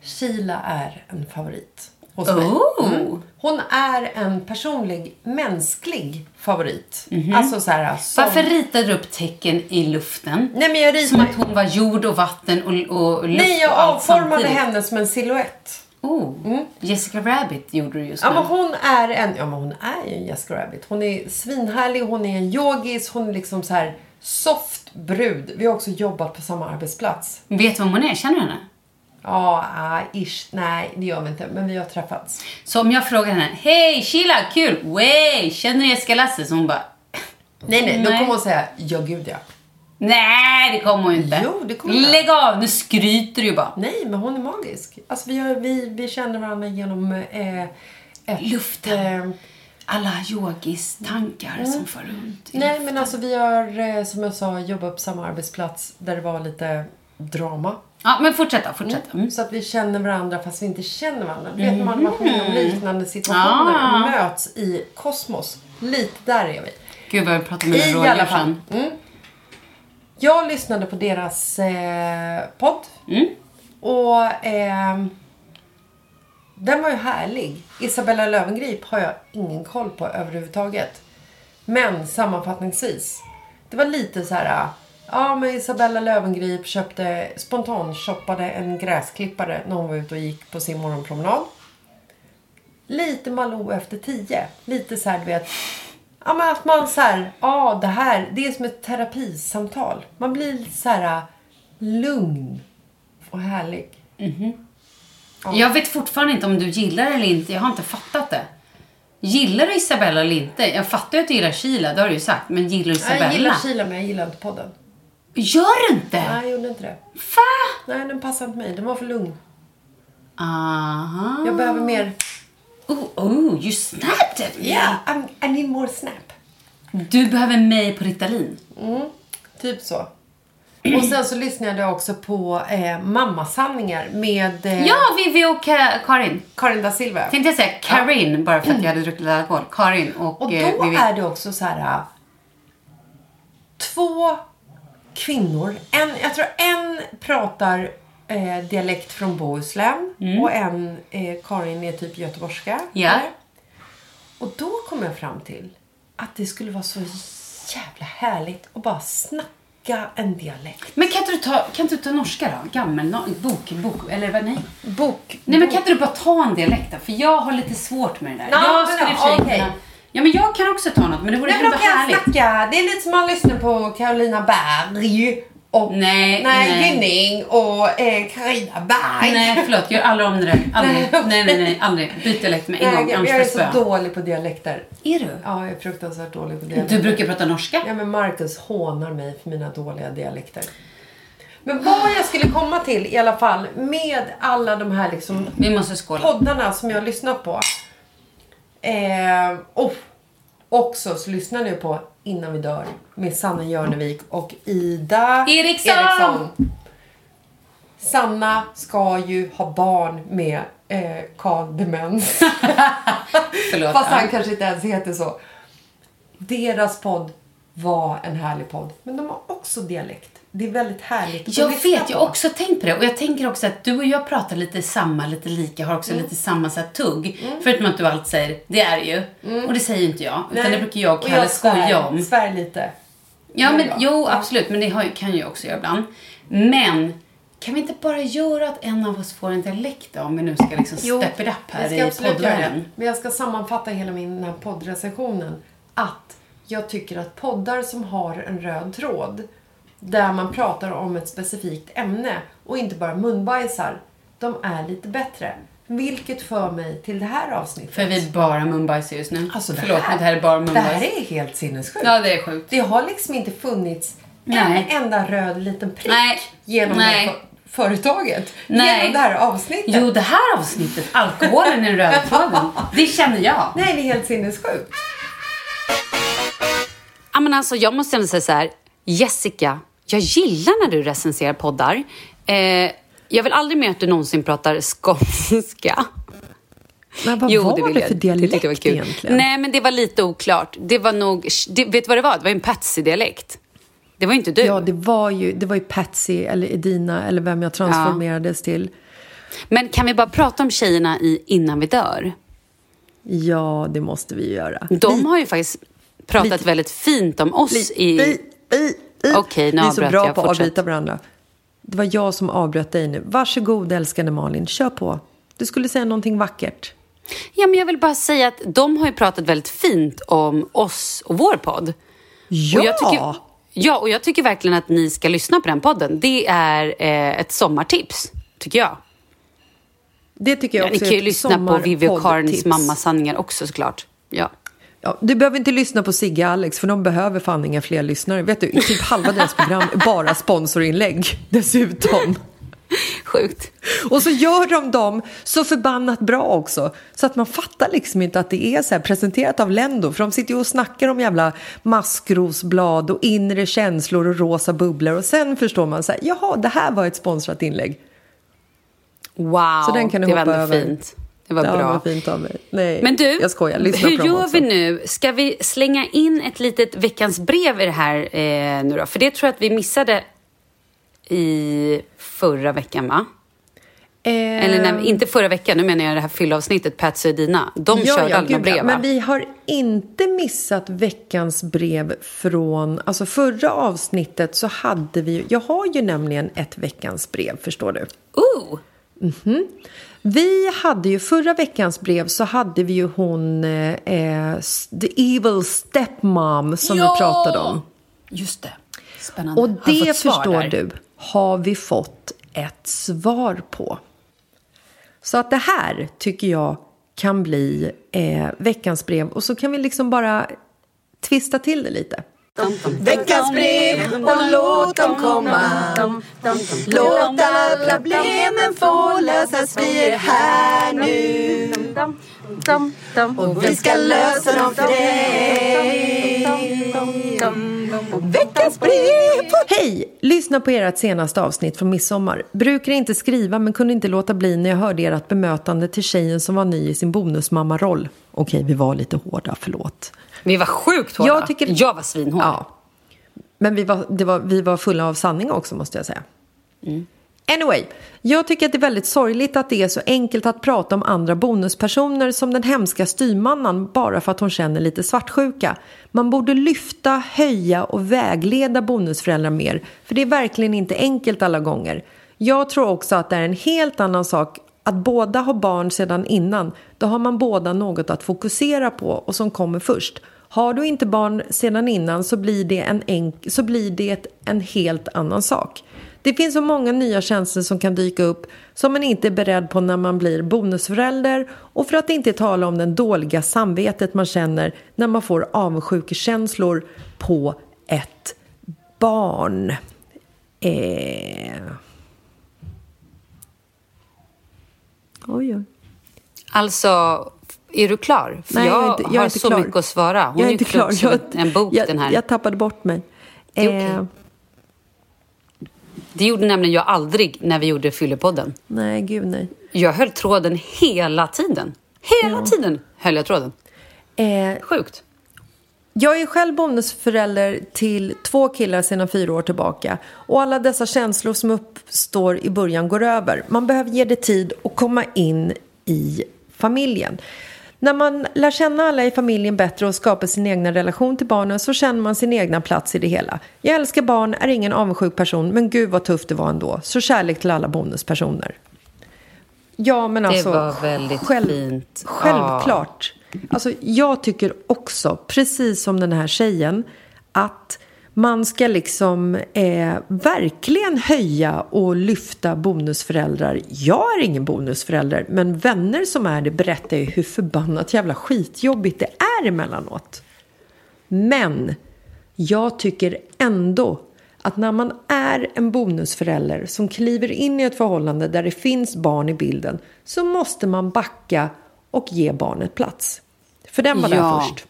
Sheila är en favorit hos mig. Oh! Hon är en personlig, mänsklig favorit. Alltså så här, som... Varför ritade du upp tecken i luften? Nej, men jag Som ritar... att hon var jord och vatten och, och luft Nej, jag och allt avformade samtidigt. henne som en silhuett. Oh, Jessica Rabbit gjorde du just Ja, nu. men hon är en, ja, men hon är ju en Jessica Rabbit. Hon är svinhärlig, hon är en yogis, hon är liksom så här soft brud. Vi har också jobbat på samma arbetsplats. Vet du vem hon är? Känner du henne? Ja, ah, ish, nej det gör vi inte, men vi har träffats. Så om jag frågar henne, hej Sheila, kul, way, känner du Jessica Lasse? Så hon bara, Nej, nej, då Nej. kommer hon säga ja gud ja. nej det kommer hon inte. Jo, det kommer hon. Lägg av, nu skryter du ju bara. Nej, men hon är magisk. Alltså vi, har, vi, vi känner varandra genom eh, ett... Luften. eh, Alla yogis-tankar som far runt. Nej, luften. men alltså vi har, eh, som jag sa, jobbat på samma arbetsplats där det var lite drama. Ja, men fortsätt då, fortsätt. Mm. Så att vi känner varandra fast vi inte känner varandra. Du vet, man med om liknande situationer och möts i kosmos. Lite där är vi. Gud vad jag pratar med I alla fall. Mm. Jag lyssnade på deras eh, podd. Mm. Och ehm, den var ju härlig. Isabella Löwengrip har jag ingen koll på överhuvudtaget. Men sammanfattningsvis. Det var lite så här. Ja, men Isabella Löwengrip köpte spontan-shoppade en gräsklippare när hon var ute och gick på sin morgonpromenad. Lite Malou efter tio. Lite så här, du vet. Ja, men att man så här, ja det här, det är som ett terapisamtal. Man blir så här lugn och härlig. Jag vet fortfarande inte om du gillar det eller inte. Jag har inte fattat det. Gillar du Isabella eller inte? Jag fattar ju att du gillar Sheila, det har du ju sagt. Men gillar du Isabella? Jag gillar Kila men jag gillar inte podden. Gör du inte? Nej, jag gjorde inte det. Va? Nej, den passar inte mig. Den var för lugn. Aha. Jag behöver mer... Oh, oh, you snapped at me. Yeah, I'm, I need more snap. Du behöver mig på Ritalin. Typ så. Och sen så lyssnade jag också på eh, Mammasanningar med eh, Ja, Vivi och Ka- Karin. Karin da Silva. Tänkte jag säga Karin, bara för att jag hade druckit lite alkohol. Karin och, Och eh, då Vivi. är det också så här... äh, Två kvinnor. En, jag tror en pratar eh, dialekt från Bohuslän och en, eh, Karin, är typ göteborgska. Mm. Ja. eller? Och då kom jag fram till att det skulle vara så jävla härligt att bara snacka en dialekt. Men kan inte du ta, kan inte du ta norska då? Gammel, no, bok, bok, eller vad, nej. Bok. Nej men kan inte du bara ta en dialekt då? För jag har lite svårt med det där. Ja, jag skulle sig okej. kunna... Ja men jag kan också ta något, men det vore Nej, men kan härligt. snacka. Det är lite som man lyssnar på Carolina Berg och Nej, nej, nej. Gynning och eh, Carina Berg. Nej förlåt, gör aldrig om det där. Aldrig. Nej, Nej, nej, aldrig. Byt dialekt med en gång, Nej, annars jag är jag så spö. dålig på dialekter. Är du? Ja, jag är fruktansvärt dålig på dialekter. Du brukar prata norska? Ja, men Marcus hånar mig för mina dåliga dialekter. Men vad jag skulle komma till i alla fall med alla de här liksom Vi måste skåla. poddarna som jag har lyssnat på. Eh, och också så lyssnar nu på Innan vi dör med Sanna Jörnevik och Ida Eriksson! Sanna ska ju ha barn med eh, Carl Demens. Förlåt. Fast han kanske inte ens heter så. Deras podd var en härlig podd. Men de har också dialekt. Det är väldigt härligt att Jag vet, jag har också tänkt på det. Och jag tänker också att du och jag pratar lite samma, lite lika, har också Mm. lite samma så här, tugg. Förutom att du alltid säger, det är ju. Och det säger ju inte jag. Utan Mm. Nej. det brukar jag och Kalle svär- skoja om. svär lite. Ja, men jo, absolut. Men det har, kan jag också göra ibland. Men kan vi inte bara göra att en av oss får en dialekt då, om vi nu ska liksom step it up här i poddvärlden? Men jag ska sammanfatta hela min den här poddrecensionen. Att jag tycker att poddar som har en röd tråd där man pratar om ett specifikt ämne och inte bara munbajsar, de är lite bättre. Vilket för mig till det här avsnittet. För vi är bara munbajsar just nu. Alltså, det Förlåt, här- men det här är bara Det munbajs. här är helt sinnessjukt. Ja, det är sjukt. Det har liksom inte funnits Nej. en enda röd liten prick Nej. genom Nej. det här för- företaget. Nej. Genom det här avsnittet. Jo, det här avsnittet, alkoholen i den röda tråden, det känner jag. Nej, det är helt sinnessjukt. Ja, men alltså, jag måste ändå säga så här, Jessica, jag gillar när du recenserar poddar. Eh, jag vill aldrig mer att du någonsin pratar skånska. Men vad Jo, var det, det jag. för dialekt jag var kul. egentligen? Nej, men det var lite oklart. Det var nog... Det, vet du vad det var? Det var en Patsy-dialekt. Det var inte du. Ja, det var ju, det var ju Patsy eller Edina eller vem jag transformerades till. Men kan vi bara prata om tjejerna i Innan vi dör? Ja, det måste vi göra. De har ju faktiskt pratat lite- väldigt fint om oss i... Okej, nu Vi är så bra jag. på att Fortsätt. avbryta varandra. Det var jag som avbröt dig nu. Varsågod älskade Malin, kör på. Du skulle säga någonting vackert. Ja, men jag vill bara säga att de har ju pratat väldigt fint om oss och vår podd. Ja! Och jag tycker, ja, och jag tycker verkligen att ni ska lyssna på den podden. Det är eh, ett sommartips, tycker jag. det tycker jag Ja, ni också kan ju lyssna på Vivi och Karins mammasanningar också såklart. Ja. Ja, du behöver inte lyssna på Sigge och Alex för de behöver fan inga fler lyssnare. Vet du, typ halva deras program är bara sponsorinlägg dessutom. sjukt. Och så gör de dem så förbannat bra också. Så att man fattar liksom inte att det är så här presenterat av Lendo. För de sitter ju och snackar om jävla maskrosblad och inre känslor och rosa bubblor. Och sen förstår man så här, jaha, det här var ett sponsrat inlägg. Wow, Så den kan du det var ändå över. fint. Det var Ja, bra. var fint av mig. Nej, Men du, jag skojar. Lyssna hur gör också. vi nu? Ska vi slänga in ett litet veckans brev i det här eh, nu då? För det tror jag att vi missade i förra veckan, va? Eh, Eller nej, inte förra veckan, nu menar jag det här fyllavsnittet, Patsy och Dina. De körde några gud, ja. brev, va? Men vi har inte missat veckans brev från... Alltså förra avsnittet så hade vi... Jag har ju nämligen ett veckans brev, förstår du. Ooh! Vi hade ju förra veckans brev så hade vi ju hon eh, eh, The Evil Stepmom som vi pratade om. Just det. Spännande. Och det förstår där? du har vi fått ett svar på. Så att det här tycker jag kan bli eh, veckans brev och så kan vi liksom bara twista till det lite. Veckans brev och låt dem komma Låt alla problemen få lösas, vi är här nu Och vi ska lösa dem för dig Veckans brev Hej! Lyssna på ert senaste avsnitt från midsommar. Brukar inte skriva men kunde inte låta bli när jag hörde ert bemötande till tjejen som var ny i sin bonusmammaroll. Okej, vi var lite hårda, förlåt. Vi var sjukt hårda. Jag tycker- jag var svinhård. Ja. Men vi var, det var, vi var fulla av sanning också måste jag säga. Anyway, jag tycker att det är väldigt sorgligt att det är så enkelt att prata om andra bonuspersoner som den hemska styrmannan bara för att hon känner lite svartsjuka. Man borde lyfta, höja och vägleda bonusföräldrar mer, för det är verkligen inte enkelt alla gånger. Jag tror också att det är en helt annan sak att båda har barn sedan innan. Då har man båda något att fokusera på och som kommer först. Har du inte barn sedan innan så blir det en, enk- så blir det en helt annan sak. Det finns så många nya känslor som kan dyka upp som man inte är beredd på när man blir bonusförälder och för att inte tala om den dåliga samvetet man känner när man får avundsjukekänslor på ett barn. Eh... Oj, oj. Alltså, är du klar? För Nej, jag, jag inte, jag har inte så klar. mycket att svara. Hon jag är är inte klar. Jag, en bok jag, den här. jag tappade bort mig. Det okej. Eh, Det gjorde nämligen jag aldrig när vi gjorde Fyllepodden. nej, gud nej. Jag höll tråden hela tiden. Hela tiden höll jag tråden. Eh, Sjukt. Jag är själv bonusförälder till två killar sedan fyra år tillbaka. Och alla dessa känslor som uppstår i början går över. Man behöver ge det tid att komma in i familjen. När man lär känna alla i familjen bättre och skapar sin egna relation till barnen så känner man sin egna plats i det hela. Jag älskar barn, är ingen avundsjuk person, men gud vad tufft det var ändå. Så kärlek till alla bonuspersoner. Ja, men alltså... var väldigt fint. Ja. Självklart. Alltså, jag tycker också, precis som den här tjejen, att man ska liksom eh, verkligen höja och lyfta bonusföräldrar. Jag är ingen bonusförälder, men vänner som är det berättar ju hur förbannat jävla skitjobbigt det är emellanåt. Men jag tycker ändå att när man är en bonusförälder som kliver in i ett förhållande där det finns barn i bilden så måste man backa och ge barnet plats. För den var där först.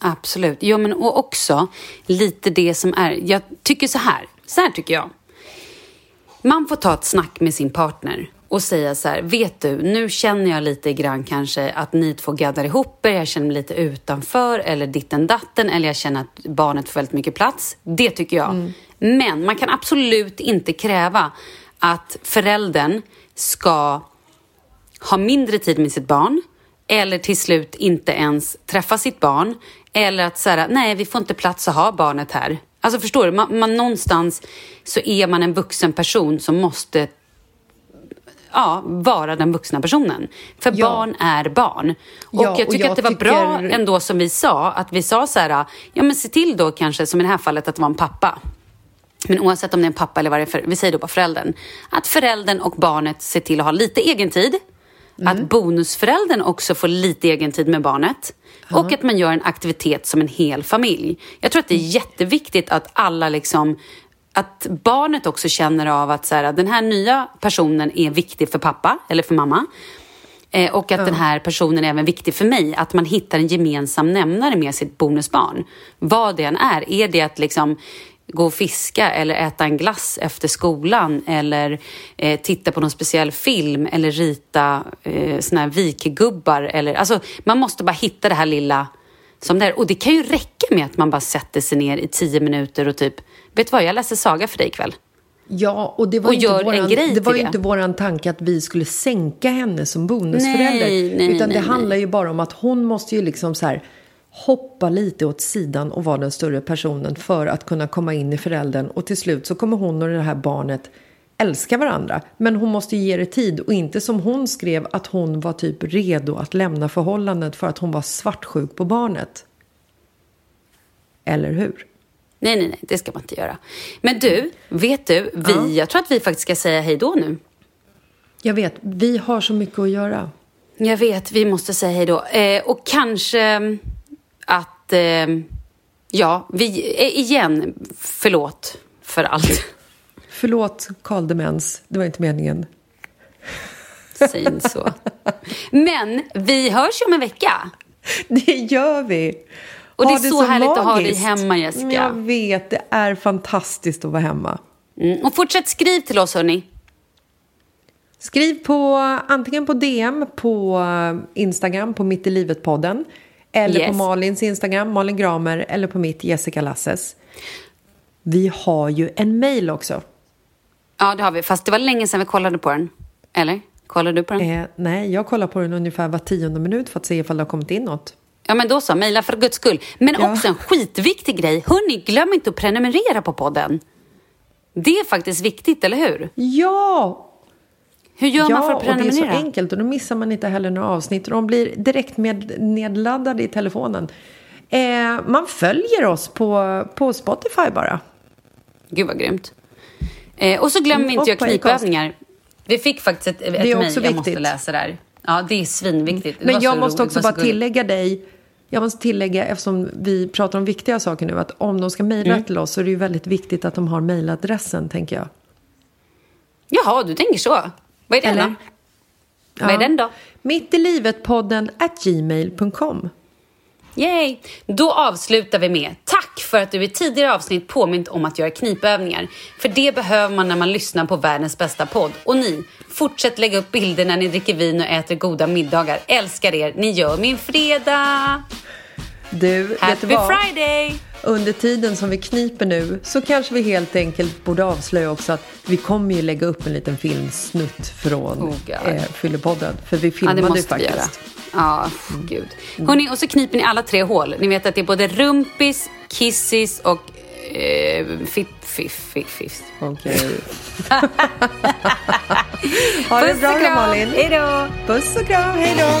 Absolut. Ja, men och också lite det som är... Jag tycker så här. Så här tycker jag. Man får ta ett snack med sin partner och säga så här, vet du, nu känner jag lite grann kanske att ni två gaddar ihop er, jag känner mig lite utanför eller ditten datten eller jag känner att barnet får väldigt mycket plats. Det tycker jag. Men man kan absolut inte kräva att föräldern ska ha mindre tid med sitt barn eller till slut inte ens träffa sitt barn eller att säga nej vi får inte plats att ha barnet här. Alltså förstår du, man, man, någonstans så är man en vuxen person som måste ja, vara den vuxna personen. För Ja. barn är barn. Och Ja, jag och tycker jag att det var tycker- bra ändå som vi sa, att vi sa så här, ja men se till då kanske som i det här fallet att det var en pappa. Men oavsett om det är en pappa eller vad det är för, vi säger då bara föräldern. Att föräldern och barnet ser till att ha lite egen tid. Att bonusföräldern också får lite egen tid med barnet. Och att man gör en aktivitet som en hel familj. Jag tror att det är jätteviktigt att alla liksom att barnet också känner av att så här, den här nya personen är viktig för pappa eller för mamma. Eh, och att den här personen är även viktig för mig. Att man hittar en gemensam nämnare med sitt bonusbarn. Vad det än är. Är det att liksom gå och fiska eller äta en glass efter skolan eller eh, titta på någon speciell film eller rita eh, såna här vikegubbar. Eller, alltså, man måste bara hitta det här lilla som det är. Och det kan ju räcka med att man bara sätter sig ner i tio minuter och typ, vet du vad, jag läser saga för dig ikväll. Ja, och det var, Och inte, våran, grej det var det. inte våran tanke att vi skulle sänka henne som bonusförälder. Nej, nej, utan nej, det handlar ju bara om att hon måste ju liksom så här hoppa lite åt sidan och vara den större personen för att kunna komma in i föräldern. Och till slut så kommer hon och det här barnet älska varandra. Men hon måste ge det tid och inte som hon skrev att hon var typ redo att lämna förhållandet för att hon var svartsjuk på barnet. Eller hur? Nej, nej, nej, det ska man inte göra. Men du, vet du, vi, jag tror att vi faktiskt ska säga hej då nu. Jag vet, vi har så mycket att göra. Jag vet, vi måste säga hej då. Eh, och kanske att, eh, ja, vi, eh, igen, förlåt för allt. Förlåt, Karl Demens. Det var inte meningen. Säg inte så. Men vi hörs ju om en vecka. Det gör vi. Och det är så härligt att ha dig magiskt. hemma, Jessica. Jag vet, det är fantastiskt att vara hemma. Mm. Och fortsätt skriv till oss, hörni. Skriv på antingen på DM på Instagram på Mitt i livet-podden eller på Yes. Malins Instagram, Malin Gramer eller på mitt Jessica Lasses. Vi har ju en mail också. Ja, det har vi. Fast det var länge sedan vi kollade på den. Eller? Kollade du på den? Eh, nej, jag kollar på den ungefär var tionde minut för att se ifall det har kommit in något. Ja, men då så. Mejla för guds skull. Men Ja. också en skitviktig grej. Hörni, glöm inte att prenumerera på podden. Det är faktiskt viktigt, eller hur? Ja! Hur gör ja, man för att och det är så prenumerera? enkelt och då missar man inte heller några avsnitt och de blir direkt med, nedladdade i telefonen. Eh, man följer oss på, på Spotify bara. Gud vad grymt. Eh, och så glöm Mm, inte Acast. knipövningar. Vi fick faktiskt ett, ett Det är mejl också jag måste läsa där. Ja, det är svinviktigt. Det Men jag måste roligt, också bara tillägga dig. Jag måste tillägga, eftersom vi pratar om viktiga saker nu, att om de ska mejla Mm. till oss så är det ju väldigt viktigt att de har mejladressen, tänker jag. Jaha, du tänker så. Vad är den Eller? då? Vad är den då? Mitt i livet-podden at gmail.com. Yay! Då avslutar vi med tack för att du i tidigare avsnitt påmint om att göra knipövningar. För det behöver man när man lyssnar på världens bästa podd. Och ni, fortsätt lägga upp bilder när ni dricker vin och äter goda middagar. Älskar er, ni gör min fredag! Du, vet Happy vad? Friday! Under tiden som vi kniper nu så kanske vi helt enkelt borde avslöja också att vi kommer ju lägga upp en liten filmsnutt från Oh, eh, Fyllepodden. För vi Ja, filmade det ju måste vi göra. faktiskt. Ja, gud. Hörrni, och så kniper ni alla tre hål. Ni vet att det är både rumpis, kissis och eh, fipp, fiff, fiff, fiff. Okej. ha det bra då. Malin. Hej då! Puss och kram, hej då!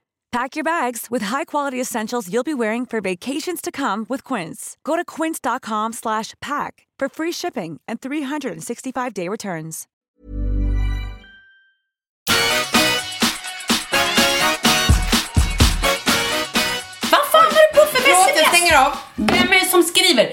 Pack your bags with high-quality essentials you'll be wearing for vacations to come with Quince. Go to quince.com slash pack for free shipping and 365-day returns. Vad fan är det på för sms? stänger av. Vem är det som skriver?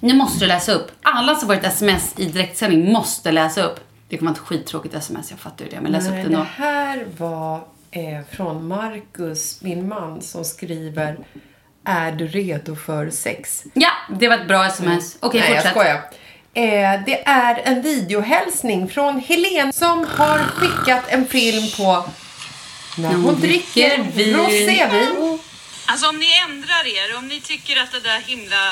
Nu måste du läsa upp. Alla som får ett sms i direktsändning måste läsa upp. Det kommer vara ett skittråkigt sms, jag fattar ju det. Men läs Nej, upp det ändå. Det här var eh, från Marcus, min man, som skriver Är du redo för sex? Ja, det var ett bra sms. Okej, Nej, jag fortsätt. skojar. Eh, det är en videohälsning från Helen som har skickat en film på när hon dricker rosévin. Alltså om ni ändrar er, om ni tycker att det där himla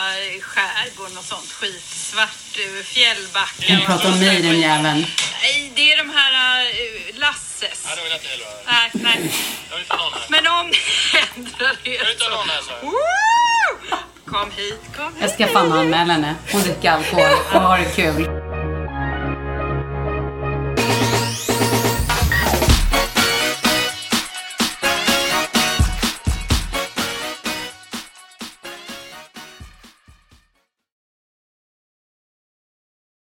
skärgården och sånt skit, svart eh, fjällbacka Vi pratar om mig den jäveln. Nej, det är de här uh, Lasses. Nej, det vill jag inte heller höra. Nej, nej. Jag vill inte ha någon här. Men om ni ändrar er Jag vill inte ha någon här, så. Woo! Kom hit, kom hit. Jag ska fan anmäla henne. Hon dricker alkohol och har det kul.